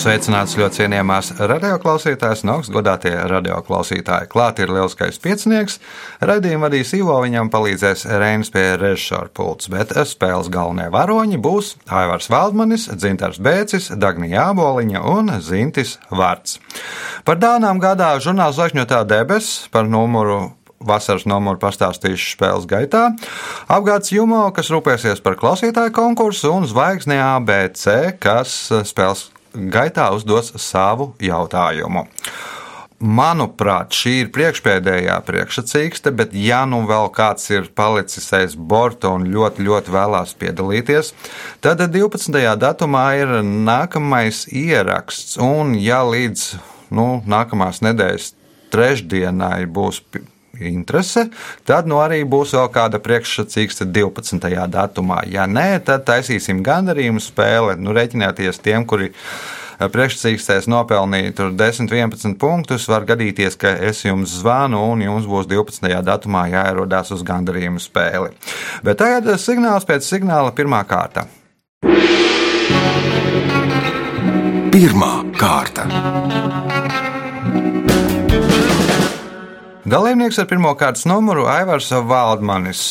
Sveicināts ļoti cienījamās radioklausītājas un augstgadātie radioklausītāji. Klāt ir lielskais piecinieks. Radījumu vadīs Ivo, viņam palīdzēs Reinas pie režisora pults, bet spēles galvenie varoņi būs Aivars Valdmanis, Dzintars Bēcis, Dagnija Jāboliņa un Zintis Vārts. Par dānām gadā žurnāls Zvaigžņotā debesis par numuru vasaras numuru pastāstīšu spēles gaitā. Apgādes Jumo, kas rūpēsies par klausītāju konkursu, un Zvaigzne ABC, kas spēles gaitā uzdos savu jautājumu. Manuprāt, šī ir priekšpēdējā priekšsacīkste, bet, ja nu vēl kāds ir palicis aiz borta un ļoti, ļoti vēlās piedalīties, tad 12. datumā ir nākamais ieraksts. Un, ja līdz nu, nākamās nedēļas trešdienai būs interese, tad nu arī būs vēl kāda priekšsacīkste 12. datumā. Ja nē, tad taisīsim gandarījumu spēli. Nu, Reiķināties tiem, kuri priekšsacīkstēs nopelnīja 10, 11 punktus, var gadīties, ka es jums zvanu un jums būs 12. datumā jāierodās uz gandarījumu spēli. Bet tagad signāls pēc signāla pirmā kārta. Pirmā kārta. Dalībnieks ar pirmā kārtas numuru Aivars Valdmanis.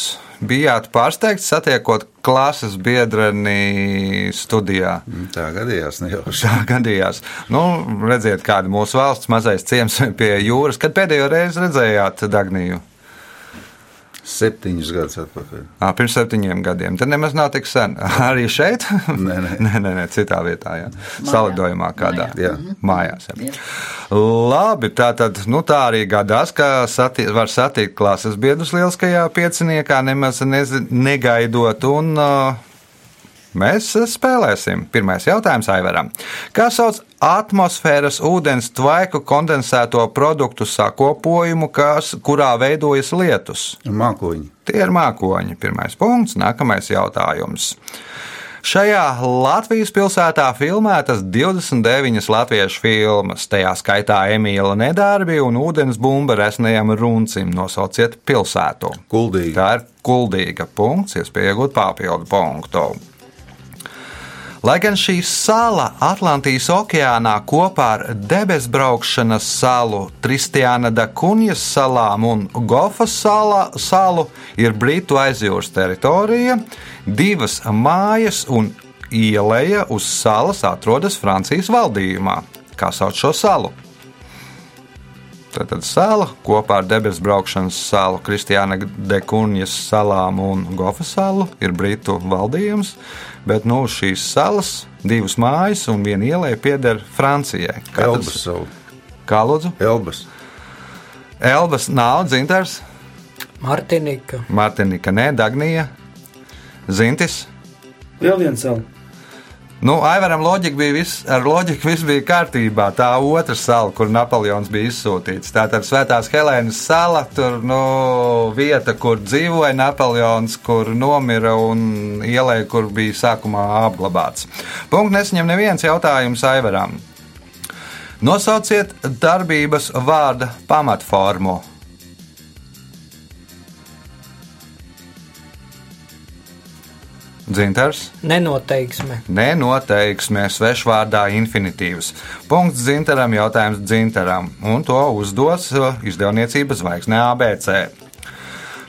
Bijāt pārsteigts satiekot klases biedreni studijā. Tā gadījās, ne jau Tā gadījās. Nu, redziet, kāda mūsu valsts mazais ciems pie jūras. Kad pēdējo reizi redzējāt Dagniju? Septiņus gadus atpakaļ. À, pirms septiņiem gadiem. Tad nemaz nav tik sen. Arī šeit? Nē, nē, nē, nē, nē citā vietā. Jā. Salidojumā kādā. Jā. Mājās. Jā. Labi, tā tad nu, tā arī gadās, ka sati, var satikt klases biedrus lieliskajā pieciniekā, nemaz nezi, negaidot. Un, uh, Mēs spēlēsim. Pirmais jautājums Aivaram. Kā sauc atmosfēras ūdens tvaiku kondensēto produktu sakopojumu, kas, kurā veidojas lietus? Mākoņi. Tie ir mākoņi. Pirmais punkts. Nākamais jautājums. Šajā Latvijas pilsētā filmētas 29 latviešu filmas, tajā skaitā Emīļa Nedārbi un ūdens bumba resnējam runcim. Nosauciet pilsētu. Kuldīga. Tā ir kuldīga punkts, iespēja iegūt papildu punktu. Lai gan šī sala Atlantijas okeānā kopā ar debesbraukšanas salu, Tristiāna da Kunjas salām un Gofas salā, salu ir Britu aizjūras teritorija, divas mājas un ieleja uz salas atrodas Francijas valdījumā. Kā sauc šo salu? Tātad sala kopā ar debesu braukšanas salu, Kristiāna de Kunjas salām un Gofas salu ir Britu valdījums bet nu, šīs salas, divas mājas un viena ielai pieder Francijai. Elbas salu. Kā lūdzu? Elbas. Elbas nav dzintars. Martinika. Martinika, nē, Dagnija. Zintis. Vēl viens salu. Nu, Aivaram loģika bija viss, ar loģiku viss bija kārtībā. Tā otra sala, kur Napoleons bija izsūtīts. Tā tad Svētās Helēnas sala, tur nu, vieta, kur dzīvoja Napoleons, kur nomira un ielē, kur bija sākumā apglabāts. Punkts nesaņem neviens jautājums Aivaram. Nosauciet darbības vārda pamatformu. Dzintars. Nenoteiksme. Nenoteiksme, svešvārdā infinitīvs. Punkts dzintaram, jautājums dzintaram, un to uzdos uh, izdevniecības zvaigzne ABC.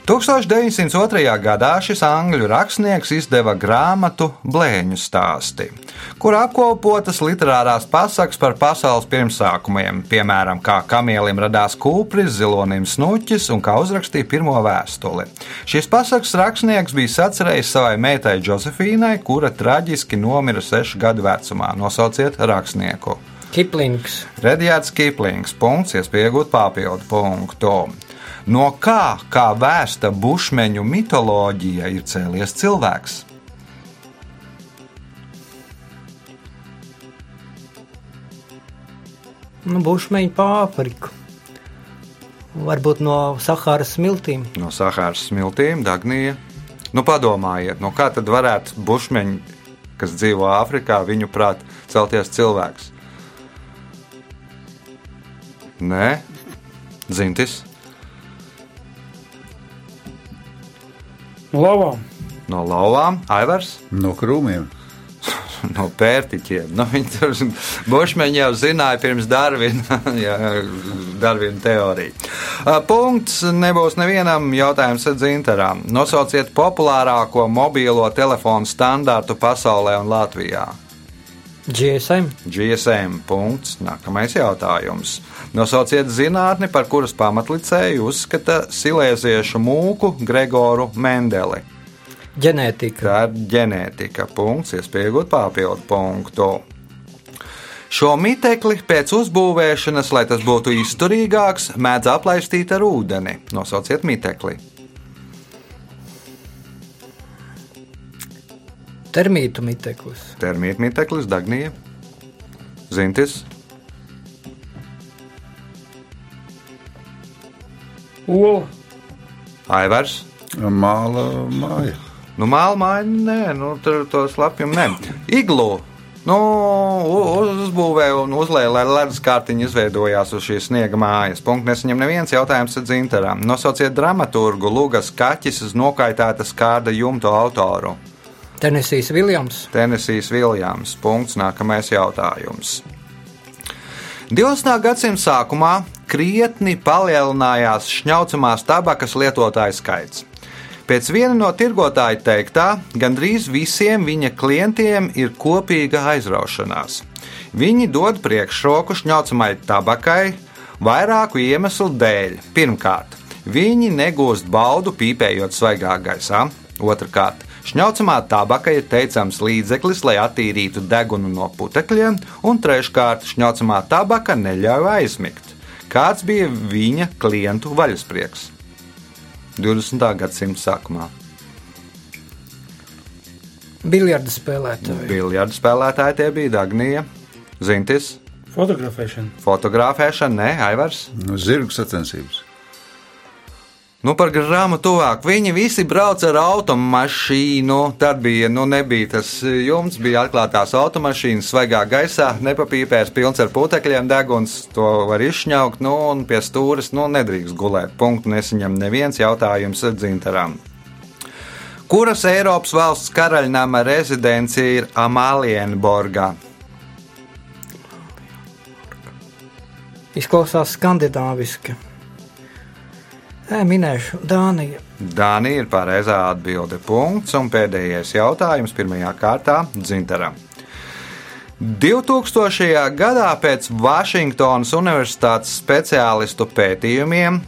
1902. gadā šis angļu rakstnieks izdeva grāmatu Blēņu stāsti, kur apkopotas literārās pasakas par pasaules pirmsākumiem, piemēram, kā kamielim radās kūpris, zilonim snuķis un kā uzrakstīja pirmo vēstuli. Šis pasakas rakstnieks bija sacerējis savai meitai Josefīnai, kura traģiski nomira sešu gadu vecumā. Nosauciet rakstnieku! Kiplings. Redjārds Kiplings. Punkts, iespēja iegūt papildu punktu. No kā, kā vēsta bušmeņu mitoloģija, ir cēlies cilvēks? Nu, bušmeņu pāri Varbūt no Sahāras smiltīm. No Sahāras smiltīm, Dagnija. Nu, padomājiet, no kā tad varētu bušmeņi, kas dzīvo Āfrikā, viņu prāt, celties cilvēks? Nē, Zintis. No lavām. No lauvām, Aivars. No krūmiem. No pērtiķiem. Nu, bušmeņi jau zināja pirms Darvina, jā, Darvina teorija. Uh, Punkts nebūs nevienam jautājums dzintarām. Nosauciet populārāko mobīlo telefonu standārtu pasaulē un Latvijā. GSM. GSM. Punkts. Nākamais jautājums. Nosauciet zinātni, par kuras pamatlicēju uzskata silēziešu mūku Gregoru Mendeli. Ģenētika. Tā ir ģenētika. Punkts, iespējot papildu punktu. Šo mitekli pēc uzbūvēšanas, lai tas būtu izturīgāks, mēdz aplaistīt ar ūdeni. Nosauciet mitekli. Termītu miteklis. Termīta miteklis, Dagnija, Zintis, Ola. Aivars. Māla māja. Nu, māla māja, nē, nu, tur to slapjumu nē. Iglu. Nu, uzbūvēja un uzlēja, lai ledus kārtiņa izveidojās uz šīs sniega mājas. Punkts nesaņem neviens jautājums ar dzintarām. Nosauciet dramaturgu Lūgas kaķis uz nokaitētas kārda jumto autoru. Tenesijs Viljams. Tenesijs Viljams. Punkts. Nākamais jautājums. 20. gadsimta sākumā krietni palielinājās šņaucamās tabakas lietotāju skaits. Pēc viena no tirgotāja teiktā, gandrīz visiem viņa klientiem ir kopīga aizraušanās. Viņi dod priekšroku šņaucamai tabakai vairāku iemeslu dēļ. Pirmkārt, viņi negūst baudu pīpējot svaigā gaisā. Otrakārt, šņaucamā tabaka ir teicams līdzeklis, lai attīrītu degunu no putekļiem, un treškārt, šņaucamā tabaka neļauj aizmigt. Kāds bija viņa klientu vaļasprieks? 20. gadsimta sākumā. Biljarda spēlētāji. Biljardu spēlētāji tie bija Dagnija, Zintis, Fotografēšana. fotografēšana, ne Aivars. Nu, zirgu sacensības. Nu, par grāmatu tuvāk. Viņi visi brauca ar automašīnu. Tad bija, nu, nebija tas jumts, bija atklātās automašīnas, svaigā gaisā, nepapīpēs, pilns ar putekļiem, deguns. To var izšņaukt, nu, un pie stūres, nu, nedrīkst gulēt. Punktu nesaņem neviens jautājums ar dzintarām. Kuras Eiropas valsts karaļnama rezidence ir Amalienborgā? Izklausās skandināviski. Nē, minēšu Dāniju. Dānija ir pareizā atbilde. Punkts. Un pēdējais jautājums pirmajā kārtā Dzintaram. 2000. gadā pēc Vašingtonas Universitātes speciālistu pētījumiem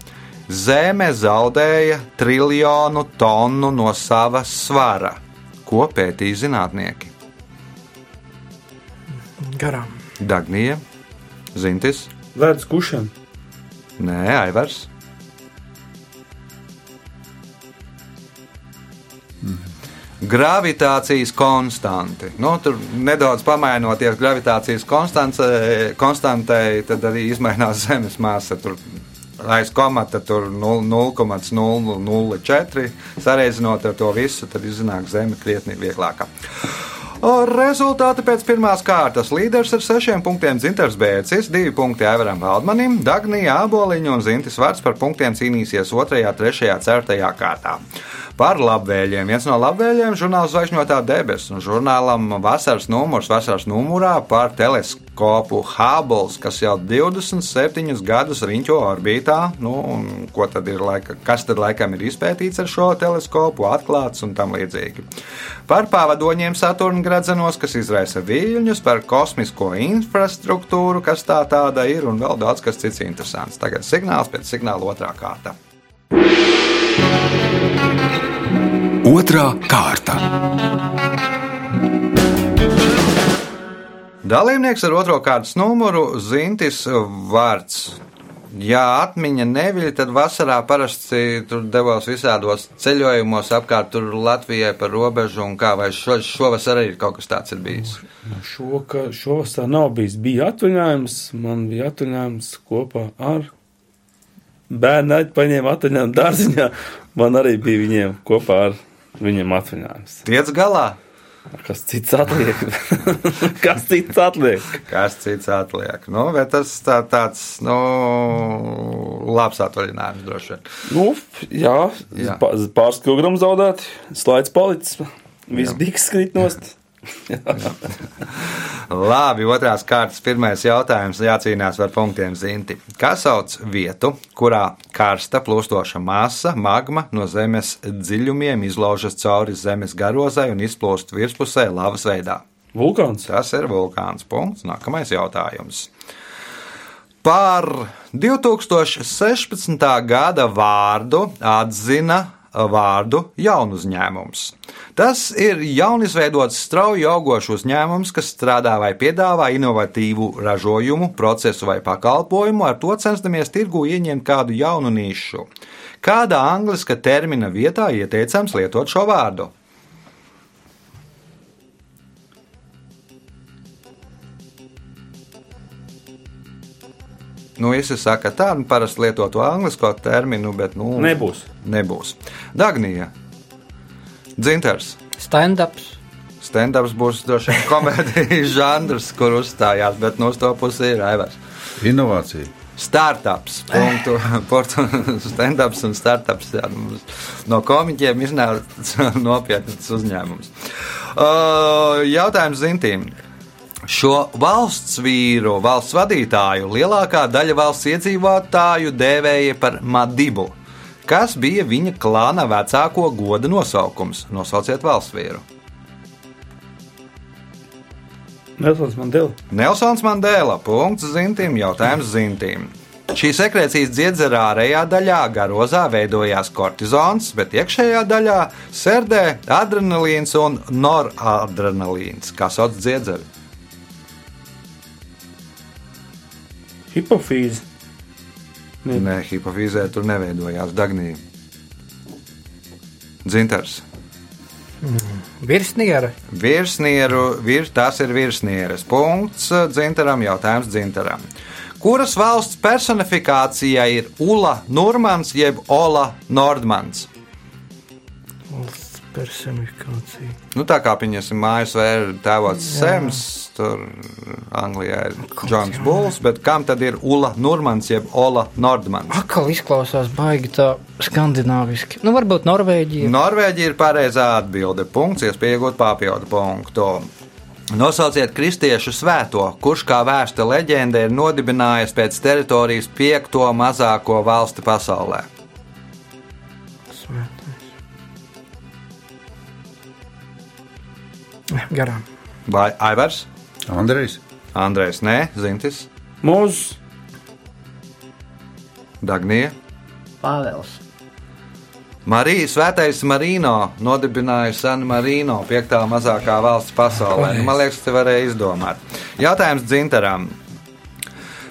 Zeme zaudēja triljonu tonu no sava svara. Ko pētīja zinātnieki? Garām. Dagnija, Zintis, Ledus kušana. Nē, Aivars. Gravitācijas konstanti. Nu, tur nedaudz pamainoties gravitācijas konstantai, tad arī izmainās Zemes masa. Tur aiz komata tur 0,004. Sareizinot ar to visu, tad iznāk Zeme krietni vieglāka. Rezultāti pēc pirmās kārtas. Līderis ar sešiem punktiem Zinters Bērcis, divi punkti Aivaram Valdmanim, Dagnija Āboliņa un Zintis Vārts par punktiem cīnīsies 2, 3, 4 kārtā. Par labvēliem. Viens no labvēliem - žurnāls Zvaigžņotā debesis un žurnālam vasaras numurs, vasaras numurā par teleskopu Hubble, kas jau 27 gadus riņķo orbītā. Nu, ko tad ir laika, kas tad laikam ir izpētīts ar šo teleskopu, atklāts un tam līdzīgi. Par pavadoņiem Saturna gradzenos, kas izraisa viļņus, par kosmisko infrastruktūru, kas tā tāda ir, un vēl daudz kas cits interesants. Tagad signāls pēc signāla otrā kārta. Otra kārta. Dalībnieks ar otro kārtas numuru Zintis Vārts. Ja atmiņa neviļ, tad vasarā parasti tur devos visādos ceļojumos apkārt tur Latvijai par robežu un kā vai šo, šovasar arī kaut kas tāds ir bijis. Šo, ka šovasar nav bijis. Bija atvaļinājums, man bija atvaļinājums kopā ar bērnu. Paņēma atvaļinājumu dārziņā. Man arī bija viņiem kopā ar viņiem atvaļinājums. Tiec galā! Kas cits atliek? Kas cits atliek? Kas cits atliek? Nu, bet tas tā, tāds nu, labs atvaļinājums droši vien. Nu, jā, Jā. pāris kilogramu zaudēt, slaids palicis. Viss bija skritt nost. Labi, otrās kārtas pirmais jautājums. Jācīnās par punktiem zinti. Kā sauc vietu, kurā karsta plūstoša masa, magma no zemes dziļumiem izlaužas cauri zemes garozai un izplūst virspusē lavas veidā? Vulkāns. Tas ir vulkāns. Punkts. Nākamais jautājums. Par 2016. gada vārdu atzina vārdu jaunu uzņēmums. Tas ir jaunizveidots strauji augošs uzņēmums, kas strādā vai piedāvā inovatīvu ražojumu, procesu vai pakalpojumu, ar to censdamies tirgu ieņemt kādu jaunu nišu. Kādā angliska termina vietā ieteicams lietot šo vārdu? Nu, visi saka, tā nu, parasti lieto to anglisko terminu, bet nu, Nebūs. nebūs. Dagnija, dzinters. Stand-ups. Stand-ups būs droši vien komēdijas žanrs, kur uzstājās, bet no to puses ir aivars. Inovācija. Startups, punktu, portu, stand-ups un startups. Jā, mums no komiķiem iznāca nopietns uzņēmums. Uh, jautājums Zintīm. Šo valsts vīru, valsts vadītāju lielākā daļa valsts iedzīvotāju dēvēja par Madibu. Kas bija viņa klāna vecāko goda nosaukums? Nosauciet valsts vīru. Nelsons Mandela. Nelsons Mandela. Punkts zintim, jautājums zintim. Šī sekrecijas dziedzera ārējā daļā garozā veidojās kortizons, bet iekšējā daļā sērdē adrenalīns un noradrenalīns, kā sauc dziedzeri. Hipofīze. Ne. Nē, hipofīzē tur neveidojās dagnija. Dzintars. Virsniera. Virsnieru, vir, tas ir virsnieres. Punkts dzintaram, jautājums dzintaram. Kuras valsts personifikācija ir Ula Normans jeb Ola Nordmans? Personifikācija. Nu, tā kā pieņemsim, mājas vēra tēvots Sems, tur Anglijā ir Džons Bulls, bet kam tad ir Ula Normans jeb Ola Nordmans? Akal izklausās baigi tā skandināviski. Nu, varbūt Norvēģija. Norvēģija ir pareizā atbilde. Punkts, iespēja iegūt papildu punktu. Nosauciet kristiešu svēto, kurš kā vēsta leģenda ir nodibinājis pēc teritorijas piekto mazāko valsti pasaulē. Garām. Vai Aivars, Andrejs. Andrejs, Nē, Zintis, Mūzis. Dagnija. Pāvils. Marija Svētais Marino nodibināja San Marino, piektā mazākā valsts pasaulē. Nu, man liekas, te varēja izdomāt. Jautājums Dzintaram.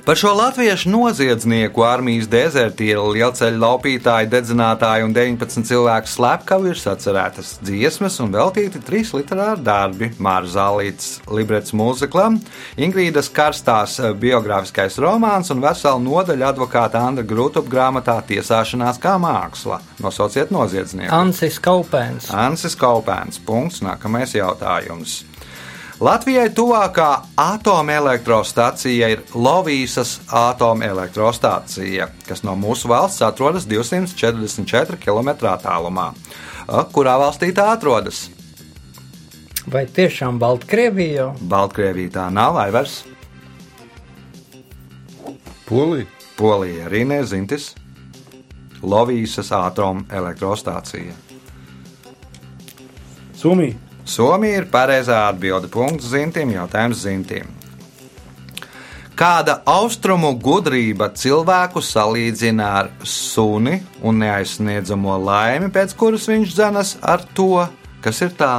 Par šo latviešu noziedznieku armijas dezertīru, lielceļu laupītāju, dedzinātāju un 19 cilvēku slepkavu ir sacerētas dziesmas un veltīti trīs literāri darbi - Māra Zālīts, Librets mūziklam, Ingrīdas karstās eh, biogrāfiskais romāns un vesela nodaļa advokāta Andra Grūtup grāmatā Tiesāšanās kā māksla. Nosauciet noziedznieku. Ansis Kaupēns. Ansis Kaupēns. Punkts. Nākamais jautājums. Latvijai tuvākā atomelektrostacija ir Lovīsas atomelektrostacija, kas no mūsu valsts atrodas 244 km attālumā. Kurā valstī tā atrodas? Vai tiešām Baltkrievija? Baltkrievija tā nav, Aivars, Polija. Polija arī nezintis. Lovīsas atomelektrostacija. Somija. Somija ir pareizā atbilde. Punkts zintim, jautājums zintim. Kāda austrumu gudrība cilvēku salīdzina ar suni un neaizsniedzamo laimi, pēc kuras viņš dzenas ar to, kas ir tā?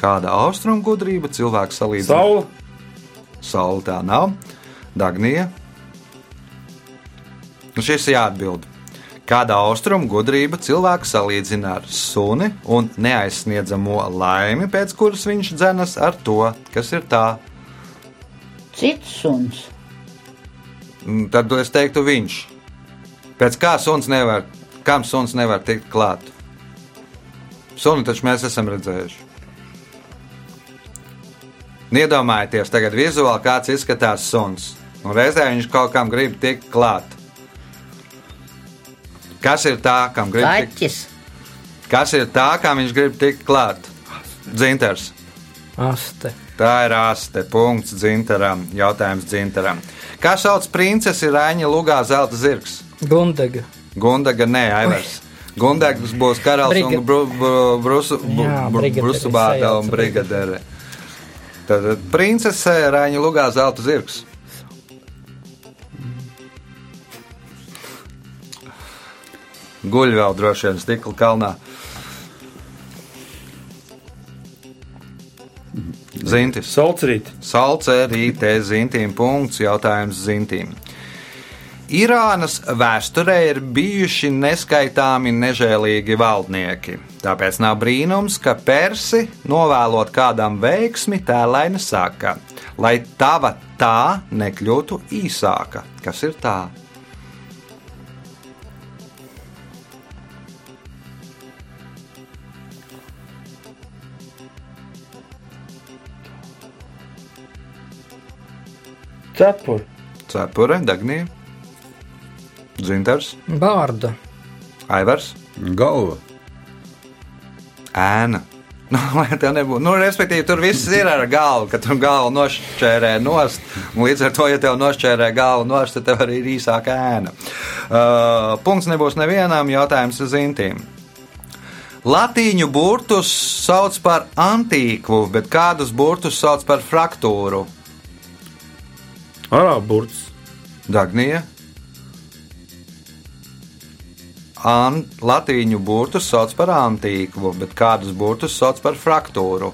Kāda austrumu gudrība cilvēku salīdzina? Saula. Saula tā nav. Dagnija. Nu, šis ir jāatbild. Kāda austrumu gudrība cilvēku salīdzina ar suni un neaizsniedzamo laimi, pēc kuras viņš dzenas ar to, kas ir tā? Cits suns. Mm, Tad es teiktu, viņš. Pēc kā suns nevar, kam suns nevar tikt klāt? Suni taču mēs esam redzējuši. Iedomājieties, tagad vizuāli kāds izskatās suns. Un reizē viņš kaut kam grib tikt klāt. Kas ir tā, kam grib tikt? Kaķis. Kas ir tā, kam viņš grib tikt klāt? Dzinters. Aste. Tā ir aste. Punkts dzintaram. Jautājums dzintaram. Kā sauc princesi Rāņa Lugā Zelta zirgs? Gundega. Gundaga, nē, Aivars. Gundags būs karalis un Briga- bru, bru, brusu, bru, bru, brigadere, brusubāta un brigadere. Tad princese Rāņa Lugā Zelta zirgs. Guļ vēl droši vien stikla kalnā. Zintis. Salcerīt. Salcerīte zintīm punkts, jautājums zintīm. Irānas vēsturē ir bijuši neskaitāmi nežēlīgi valdnieki. Tāpēc nav brīnums, ka persi, novēlot kādam veiksmi, tēlaini saka, lai tava tā nekļūtu īsāka. Kas ir tā? Cepuri. Cepure, Dagnija, Dzintars, Bārda. Aivars. Galva. ēna. Nu, lai tev nebūtu, nu, respektīvi, tur viss ir ar galvu, ka tur galva nošķērē nost. Līdz ar to, ja tev nošķērē galvu nost, tad tev arī ir īsāka ēna. Uh, punkts nebūs nevienam, jautājums zintīm. Latīņu burtus sauc par antīkvu, bet kādus burtus sauc par fraktūru? Arābu burts. Dagnija. An, latīņu burtus sauc par antīkvu, bet kādus burtus sauc par fraktūru?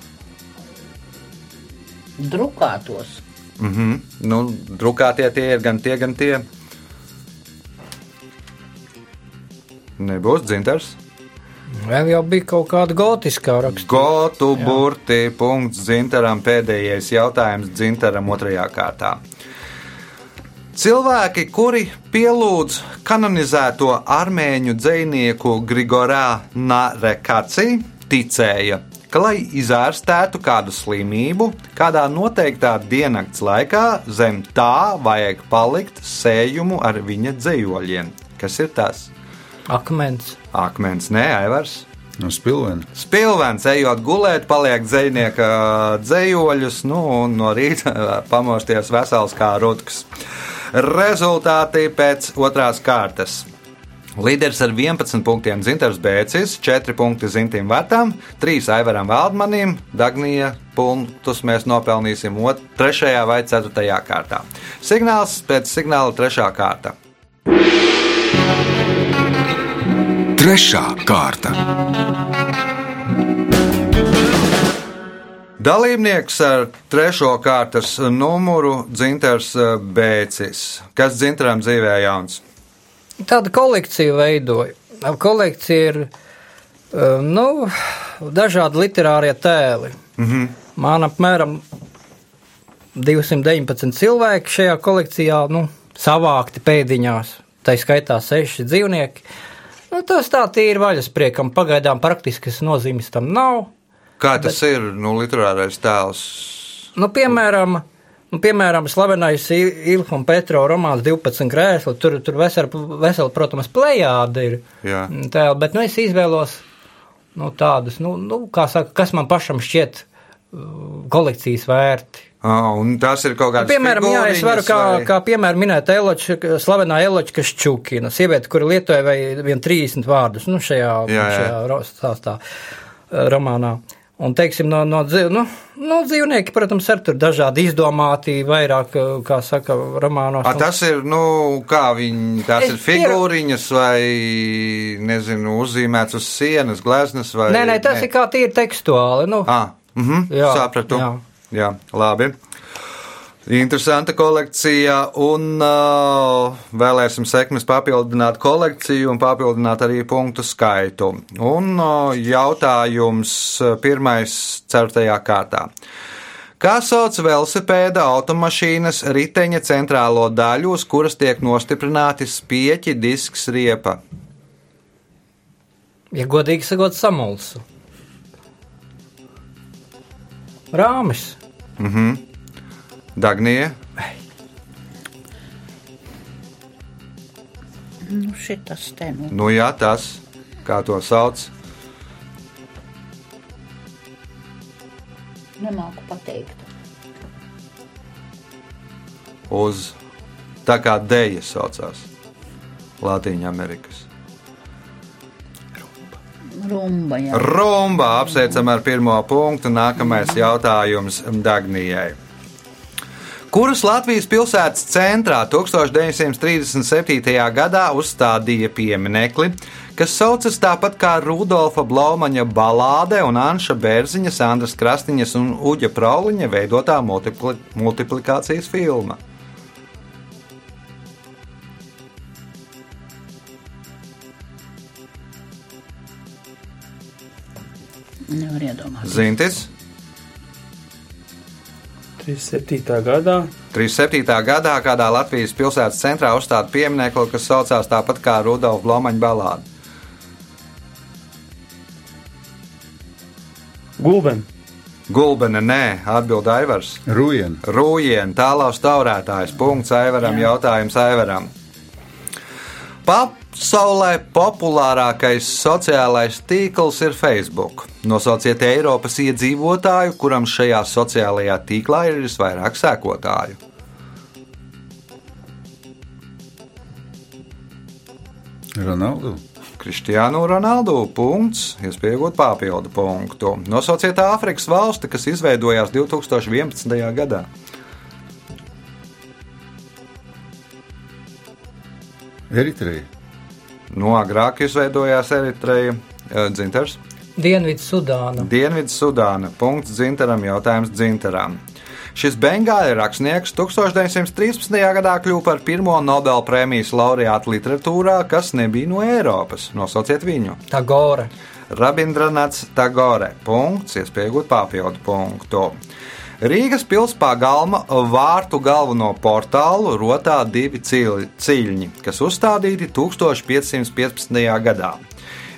Drukātos. Mhm. Nu, drukātie tie ir gan tie, gan tie. Nebūs dzintars. Vēl jau bija kaut kāda gotiskā rakstura. Gotu burti, punkts dzintaram, pēdējais jautājums dzintaram otrajā kārtā. Cilvēki, kuri pielūdz kanonizēto armēņu dzinieku Grigorā Narekaci, ticēja, ka, lai izārstētu kādu slimību, kādā noteiktā diennakts laikā, zem tā vajag palikt sējumu ar viņa dzējoļiem. Kas ir tas? Akmens. Akmens, nē, Aivars. No spilvena. Spilvens, ejot gulēt, paliek dzinieka dzējoļus, nu, un no rīta pamosties vesels kā rutks. Rezultāti pēc otrās kārtas. Līderis ar 11 punktiem Zintars Bēcis, 4 punkti Zintim Vatam, 3 Aivaram Valdmanim, Dagnija punktus mēs nopelnīsim 3. vai 4. kārtā. Signāls pēc signāla 3. kārta. Trešā kārta. Dalībnieks ar trešo kārtas numuru Dzintars Bēcis. Kas Dzintaram dzīvē jauns? Tāda kolekcija veidoja. Kolekcija ir eh, nu, dažādi literārie tēli. Mm. -hmm. Man apmēram 219 cilvēki šajā kolekcijā nu, savākti pēdiņās. Tā skaitā seši dzīvnieki. Nu, tas tā ir vaļaspriekam. Pagaidām praktiskas nozīmes tam nav. Kā tas Bet... ir? Nu, literārais tēls. Nu, piemēram, nu, piemēram slavenais Ilha un Petro romāns 12 krēsli. Tur, tur vesela, vesel, protams, plējāda ir. Jā. Tā, bet nu, es izvēlos nu, tādus, nu, nu, kā saka, kas man pašam šķiet uh, kolekcijas vērti. Ah, un tas ir kaut. Nu, Piemēram, jā, es varu kā, vai... kā piemēram minēt Eloča, slavenā Eloča Ščukina, sieviete, kura lietoja vai vien 30 vārdus, nu, šajā, Jā, jā. šajā stāstā, eh, romānā. Un, teiksim, no, no, nu, no dzīvnieki, protams, ir dažādi izdomāti, vairāk, eh, kā saka, romānos. A, tas ir, nu, kā viņi, tās Es ir figūriņas vai, nezinu, uzzīmēts uz sienas, gleznas vai. Nē, nē, tas ir kā tīri tekstuāli. Nu, Ah, mhm, Jā, sapratu. jā. jā, labi. Interesanta kolekcija, un uh, vēlēsim sekmes papildināt kolekciju un papildināt arī punktu skaitu. Un uh, jautājums uh, pirmais, ceturtajā kārtā. Kā sauc velosipēda, automašīnas, riteņa centrālo daļu, uz kuras tiek nostiprināti spieķi, disks, riepa? ja godīgi sakot, samulsu. Rāmis. Dagnija, Nu, šitas te nu. nu jā, tas, kā to sauc, Nemāku pateikt. uz tā kā dēļa saucās Latvijas Amerikas. Rumba, jā. Rumba apsveicam ar pirmo punktu. Nākamais jautājums Dagnijai. Kuras Latvijas pilsētas centrā 1937. gadā uzstādīja pieminekli, kas saucas tāpat kā Rudolfa Blaumaņa balāde un Anša Bērziņa, Sandras Krastiņas un Uģa Prauliņa veidotā multipli multiplikācijas filma? Nevar iedomāties. Zintis, 37. gadā 37. gadā kādā Latvijas pilsētas centrā uzstāda pieminekli, kas saucās tāpat kā Rudolfa Blaumaņa balāde. Gulben. Gulbene, nē, atbild Aivars. Rujena. Rūjiena, tālāk taurētājs. Punkts Aivaram, jautājums Aivaram. Pasaulē populārākais sociālais tīkls ir Facebook. Nosauciet Eiropas iedzīvotāju, kuram šajā sociālajā tīklā ir visvairāk sekotāju. Ronaldu. Kristiānu Ronaldu punkts, iespējot papildu punktu. Nosauciet Āfrikas valsti, kas izveidojās 2011. gadā. Eritreja. No agrāk izveidojās Eritreja eh, dzintars. Dienvidu Sudāna. Dienvidu Sudāna. Punkts dzintaram, jautājums dzintaram. Šis bengāļu rakstnieks 1913. gadā kļuva par pirmo Nobela prēmijas laureātu literatūrā, kas nebija no Eiropas. Nosauciet viņu. Tā Gora. Rabindranats Tagore. Punkts, iespējot papildu punktu. Rīgas pilspagalma vārtu galveno portālu rotā divi ciļņi, kas uzstādīti 1515. gadā.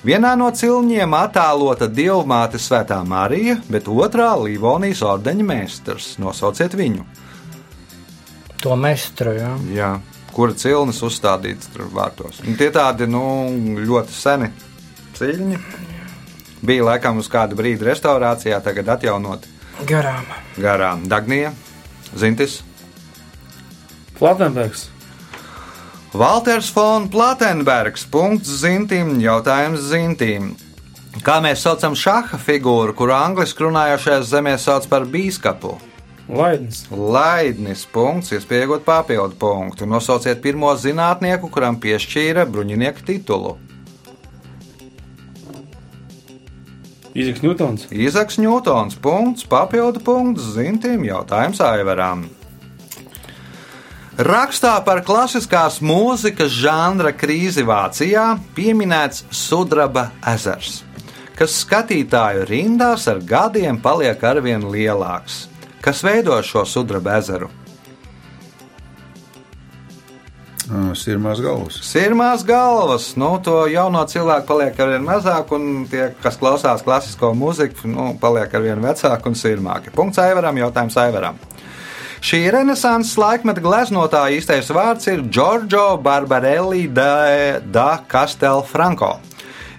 Vienā no cilņiem attēlota dievmāte Svētā Marija, bet otrā - Livonijas ordeņa meistars. Nosauciet viņu. To mestru, jā. Jā. Kura cilnis uzstādīts tur vārtos? Un tie tādi nu, ļoti seni ciļņi. Bija laikam uz kādu brīdi restaurācijā, tagad atjaunot Garām. garām. Dagnija, Zintis, Platenbergs. Valters Fon Platenbergs. Punkts Zintim, jautājums Zintim. Kā mēs saucam šaha figūru, kuru angliski runājošajās zemēs sauc par bīskapu? Laidnis. Laidnis punkts, iespējot papildu punktu. Nosauciet pirmo zinātnieku, kuram piešķīra bruņinieka titulu. Izaks Ņūtons. Izaks Ņūtons, punkts, papildu punkts, zintīm, jautājums Aivaram. Rakstā par klasiskās mūzikas žanra krīzi Vācijā pieminēts Sudraba ezers, kas skatītāju rindās ar gadiem paliek arvien lielāks. Kas veido šo sudraba ezeru? Sirmās galvas. Sirmās galvas, nu, to jauno cilvēku paliek ar vien mazāk, un tie, kas klausās klasisko mūziku, nu, paliek ar vien vecāki un sirmāki. Punkts Aivaram, jautājums Aivaram. Šī renesanses laikmeta gleznotāja īstais vārds ir Giorgio Barbarelli da, da Castelfranco.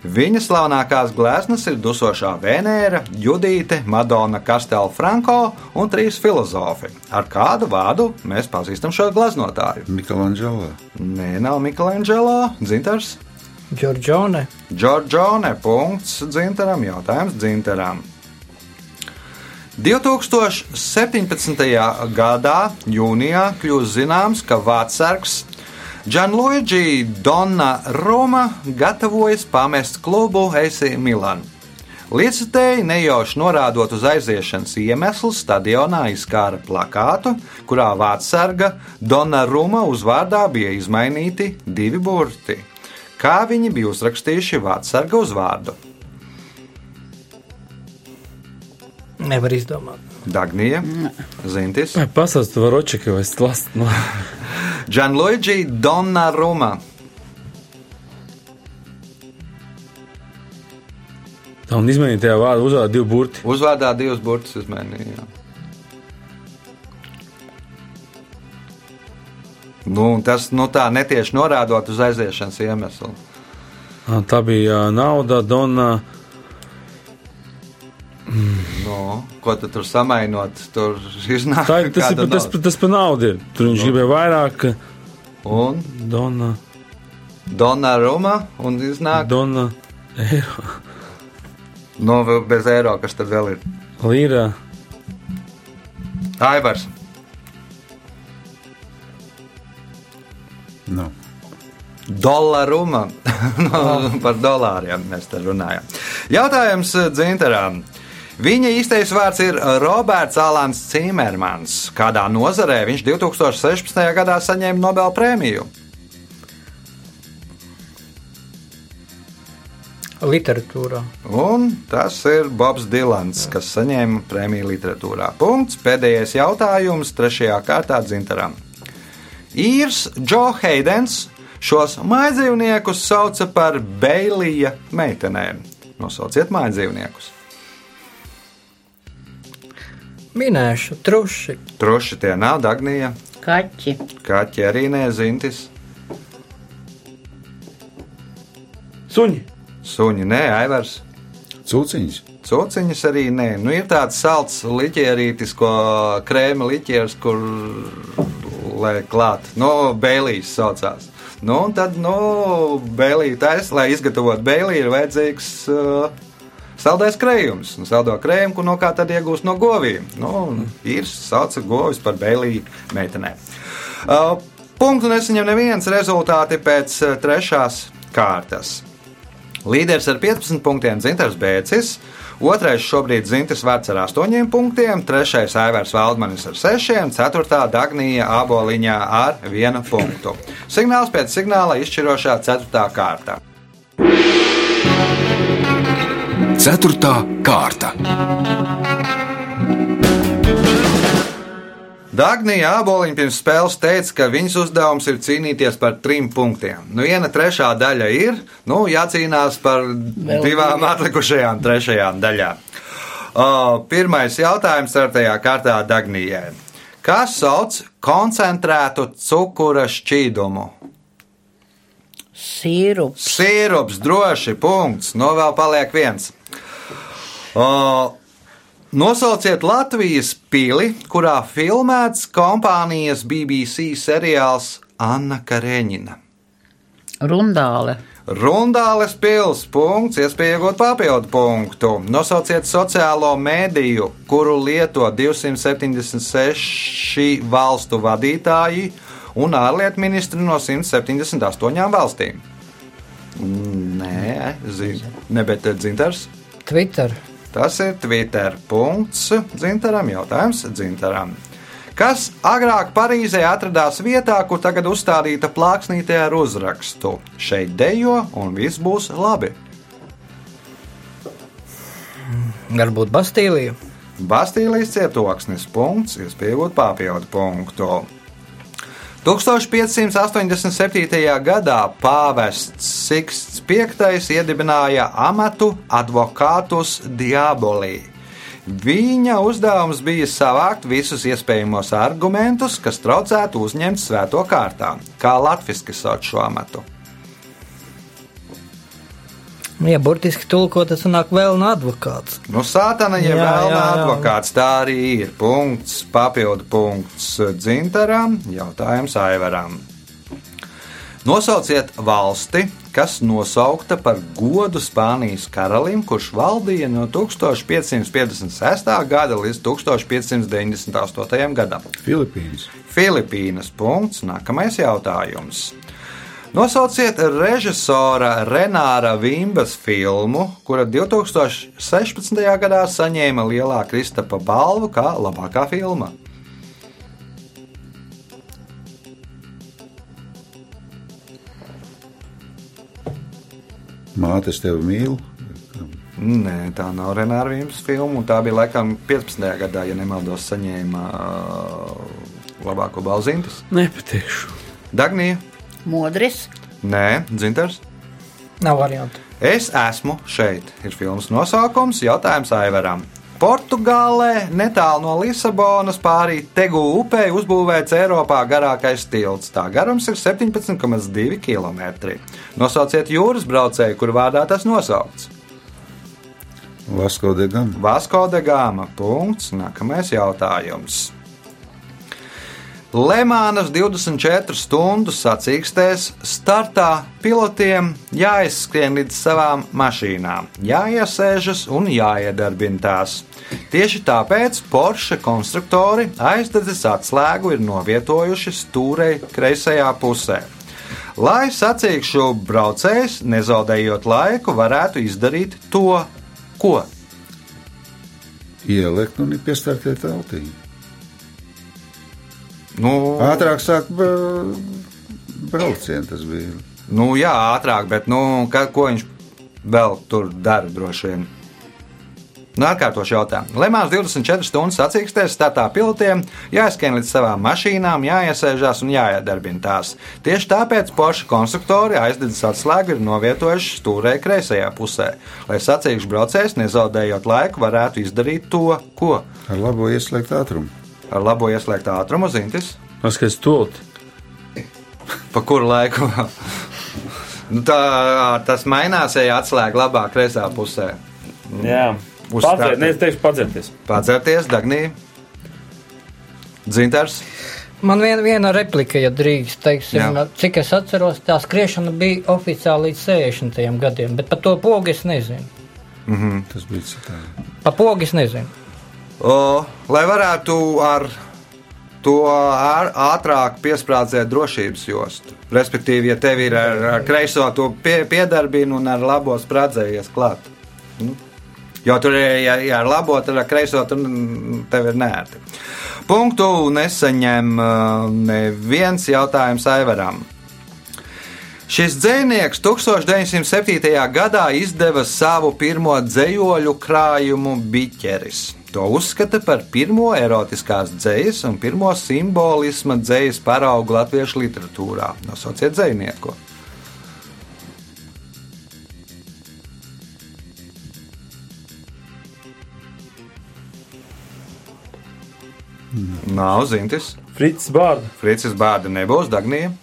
Viņa slavenākās gleznas ir dusošā Venēra, Judīte, Madona Castelfranco un trīs filozofi. Ar kādu vārdu mēs pazīstam šo gleznotāju? Michelangelo. Nē, nav Michelangelo, Dzintars. Džordžone. Džordžone. Punkts Dzintaram. Jautājums Dzintaram. 2017. gadā jūnijā kļūst zināms, ka Vācijs Gianluigi Donna Roma gatavojas pamest klubu AC Milan. Liecitēji nejauši norādot uz aiziešanas iemeslu, stadionā izkāra plakātu, kurā vārdsarga Donna Ruma uzvārdā bija izmainīti divi burti. Kā viņi bija uzrakstījuši vārdsarga uzvārdu? Nevar izdomāt. Dagnija, Zintis, Pasaules vai es lasu. No. Gianluigi Donnarumma. Tā un izmainīt tajā vārdu uzvārdu divu burti. Uzvārdā divus burtus izmainīja. jā. Nu, tas nu, tā netieši norādot uz aiziešanas iemeslu. Tā bija nauda, dona. Nu, ko tu tur samainot? Tur iznāk Tā ir tas, ir, tas, pa- tas par naudu. ir. Tur viņš gribēja vairāk. Un Dona, Donnarumma un iznāk dona, eiro, no vēl bez eiro, kas tad vēl ir. lira. Aivars. Dolāruma. no, par dolāriem mēs te runājam. Jautājums eh, Dzintaram. Viņa īstais vārds ir Roberts Alans Cimermans. Kādā nozarē viņš 2016. gadā saņēma Nobela prēmiju? Literatūrā. Un tas ir Bobs Dilans, kas saņēma prēmiju literatūrā. Punkts. Pēdējais jautājums trešajā kārtā Dzintaram. Īrs Džo Heidens šos mājdzīvniekus sauca par Beilija meitenēm. Nosauciet mājdzīvniekus. Minēšu truši. Truši tie nav Dagnija, Kaķi. Kaķi arī nezintis, Suņi. suņi nē, aivars. Cūciņas. Cūciņas arī nē. Nu, ir tāds salds liķierītis, ko krēma liķieris, kur lai klāt. No Bēlīs saucās. Nu, un tad, nu, Bēlī taisa, lai izgatavotu Bēlī, ir vajadzīgs uh, saldais krējums. Un saldo krējumu, ko no kā tad iegūst no govīm. Nu, ir sauca govis par Bēlī meitenēm. Uh, punktu nesaņem neviens rezultāti pēc uh, trešās kārtas. Līderis ar 15 punktiem Zintars Bēcis, otrais šobrīd Zintas Vārts ar 8 punktiem, trešais Aivārs Valdmanis ar 6, ceturtā Dagnija Aboliņā ar 1 punktu. Signāls pēc signāla izšķirošā 4. kārta. Ceturtā kārta. Dagnija Aboliņa pirms spēles teica, ka viņas uzdevums ir cīnīties par trim punktiem. Nu, viena trešā daļa ir, nu, jācīnās par Vēl divām atlikušajām trešajām daļām. O, pirmais jautājums ceturtajā kārtā Dagnijai. Kas sauc koncentrētu cukura šķīdumu? Sīrups. Sīrups, droši, punkts. No vēl paliek viens. O, nosauciet Latvijas pili, kurā filmēts kompānijas BBC seriāls Anna Kareņina. Rundāle. Rundāles pils, punkts, iespēja iegūt papildu punktu. Nosauciet sociālo mēdīju, kuru lieto 276 valstu vadītāji un ārlietu ministri no 178 valstīm. Nē, zin, ne, bet dzintars. Twitter. Tas ir Twitter. Punkts. Dzintaram jautājums Dzintaram. Kas agrāk Parīzē atradās vietā, kur tagad uzstādīta plāksnīte ar uzrakstu: Šeit dejo un viss būs labi. Varbūt Bastīlija. Bastīlijas cietoksnis. Punkts, iespējot papildu punktu. 1587. gadā pāvests Siksts V iedibināja amatu advokātus diabolī. Viņa uzdevums bija savākt visus iespējamos argumentus, kas traucētu uzņemt svēto kārtā, kā latviešu sauc šo amatu. Ja burtiski tulkot, tas nāk vēl no advokāts. Nu, sātana jau Jā, vēl jā. advokāts, tā arī ir. Punkts, papildu punkts dzintaram, jautājums aivaram. Nosauciet valsti, kas nosaukta par godu Spānijas karalim, kurš valdīja no 1556. gada līdz 1598. gadam. Filipīnas. Filipīnas punkts, nākamais jautājums. Nosauciet režisora Renāra Vimbas filmu, kura 2016. gadā saņēma lielā Kristapa balvu kā labākā filma. Māte, es tevi mīlu. Nē, tā nav Renāra Vimbas filma, un tā bija laikam 15. gadā, ja nemaldos, saņēma uh, labāko balvu zintas. Nepateikšu. Dagnija? Modris. Nē, dzintars. Nav variantu. Es esmu šeit. Ir filmas nosaukums, jautājums Aivaram. Portugālē, netālu no Lisabonas, pāri Tegu upei uzbūvēts Eiropā garākais tilts. Tā garums ir 17,2 km. Nosauciet jūras braucēju, kur vārdā tas nosaukts. Vasko de Gama. Vasko de Gama. Punkts. Nākamais jautājums. Lemānas 24 stundu sacīkstēs startā pilotiem jāizskrien līdz savām mašīnām, jāiesēžas un jāiedarbina tās. Tieši tāpēc Porsche konstruktori aizdedzes atslēgu ir novietojuši stūrei kreisajā pusē. Lai sacīkšu braucējs, nezaudējot laiku, varētu izdarīt to, ko Ielikt un piestartēt teltī. Nu, Ātrāk sāk bra- braucienu tas bija. nu, jā, ātrāk, bet nu, ka, ko viņš vēl tur dara droši vien? Nu, atkārtošu jautājumu. Lemāns 24 stundas sacīkstēs startā pilotiem, jāizskrien līdz savām mašīnām, jāiesēžās un jāiedarbina tās. Tieši tāpēc Porsche konstruktori aizdedzis atslēgu ir novietojuši stūrē kreisajā pusē, lai sacīkšu braucējs, nezaudējot laiku, varētu izdarīt to, ko Ar labo ieslēgt ātrumu. Ar labo ieslēgtu ātrumu zintis. Paskatās, stulti. Pa kuru laiku? nu, tā, tas mainās, ja atslēga labā kreisā pusē. Jā, Uz padzert, ne, es teikšu, padzerties. Padzerties, Dagnī. Dzintars. Man viena, viena replika, ja drīkst, teiksim, Jā. cik es atceros, tā skriešana bija oficiāli līdz 60. gadiem, bet par to pogu es nezinu. Tas bija citādi. Pa pogu es nezinu. O, lai varētu ar to ātrāk piesprādzēt drošības jostu. Respektīvi, ja tev ir ar, ar kreiso to pie, piedarbinu un ar labo sprādzējies klāt. Nu, Jo tur ja, ja ar labo, tad ar kreiso tur mm, tev ir nērti. Punktu nesaņem neviens jautājums Aivaram. Šis dzinieks 1907. gadā izdeva savu pirmo dzējoļu krājumu Biķeris. To uzskata par pirmo erotiskās dzējas un pirmo simbolisma dzējas paraugu latviešu literatūrā. Nosauciet dzinieku. Nav zintis. Frits Bārda. Fricis Bārda nebūs Dagnija.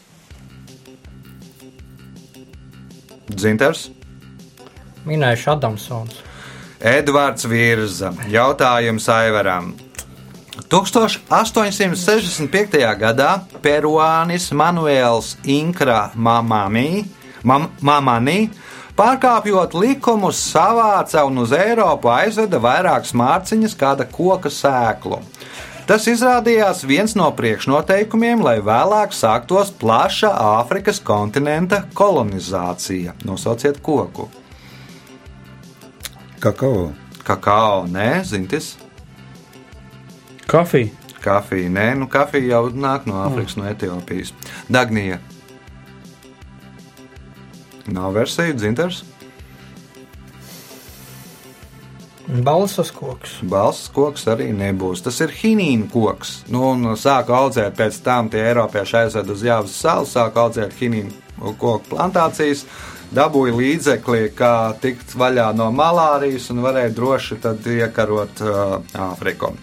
Dzinters. Minējuši Adamsons. Edvards Virza. Jautājums Aivaram. 1865. gadā peruānis Manuēls Inkra Mamani, Mam, Mamani pārkāpjot likumus, savāca un uz Eiropu aizveda vairākas mārciņas kāda koka sēklu. Tas izrādījās viens no priekšnoteikumiem, lai vēlāk sāktos plaša Āfrikas kontinenta kolonizācija. Nosauciet koku. Kakao. Kakao, nē, zintis. Kafija. Kafija, nē, nu kafija jau nāk no Āfrikas, no Etiopijas. Dagnija. Nav versija, dzintars. Balsas koks. Balsts koks arī nebūs. Tas ir hinīna koks. Nu, un sāka audzēt pēc tam tie Eiropieši aizved uz Jāvas salu, sāka audzēt hinīna koku plantācijas. Dabūja līdzekli, kā tikt vaļā no malārijas un varēja droši tad iekarot Āfriku,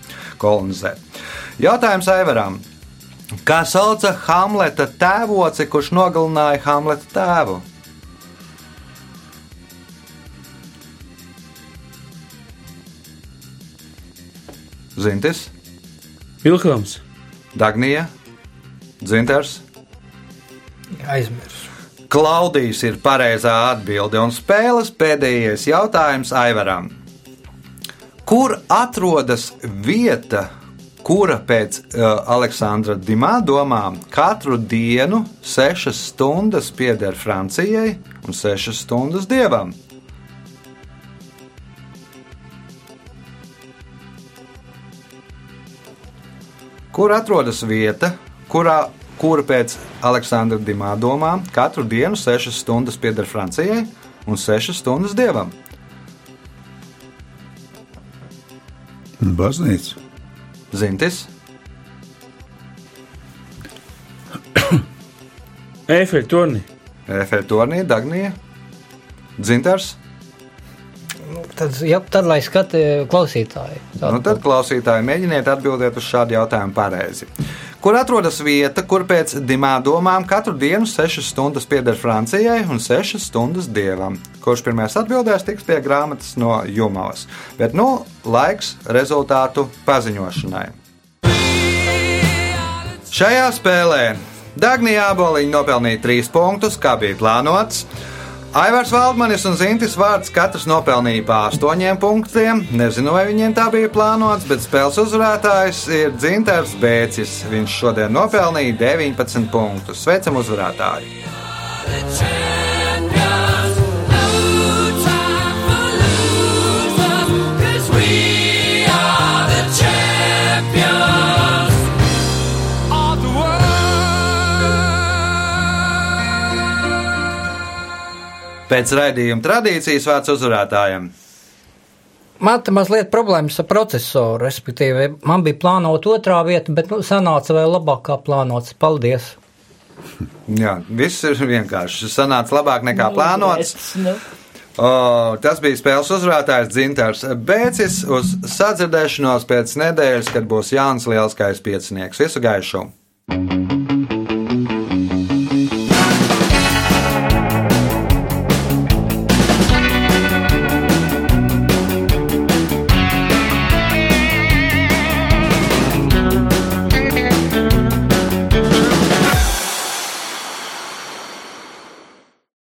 kolonizēt. Jautājums Aivaram. Kā sauca Hamleta tēvoci, kurš nogalināja Hamleta tēvu? Zintis, Vilkams. Dagnija, Dzinters. Aizmirsu. Klaudijs ir pareizā atbilde un spēles pēdējais jautājums Aivaram. Kur atrodas vieta, kura pēc uh, Aleksandra Dimā domām katru dienu sešas stundas pieder Francijai un sešas stundas dievam? Kur atrodas vieta, kurā, kura pēc Aleksandra Dimā domām katru dienu sešas stundas pieder Francijai un sešas stundas dievam? Baznīca. Zintis, Eifeļa torni. Efektūrnija, Dagnija, Dzintars. Tad, ja, tad lai skata klausītāji. Nu, tad, klausītāji, mēģiniet atbildēt uz šādu jautājumu pareizi. Kur atrodas vieta, kur pēc dimā domām katru dienu 6 stundas pieder Francijai un 6 stundas dievam? Kurš pirmais atbildēs, tiks pie grāmatas no Jumavas. Bet nu, laiks rezultātu paziņošanai. Šajā spēlē Dāngnija Aboliņa nopelnīja 3 punktus, kā bija plānots. Aivars Valdmanis un Zintis Vārds katrs nopelnīja pa 8 punktiem. Nezinu, vai viņiem tā bija plānots, bet spēles uzvarētājs ir Dzintars Bēcis. Viņš šodien nopelnīja 19 punktus. Sveicam uzvarētāju! Pēc raidījuma tradīcijas vārds uzvarētājiem. Man te mazliet problēmas ar procesoru, respektīvi, man bija plānota otrā vieta, bet nu, sanāca vēl labāk kā plānots. Paldies! Jā, viss ir vienkārši. Sanāca labāk nekā plānots. Nu, O, tas bija spēles uzvarētājs Dzintars Bēcis uz sadzirdēšanos pēc nedēļas, kad būs Jānis Lielskais piecinieks. Visu gaišu!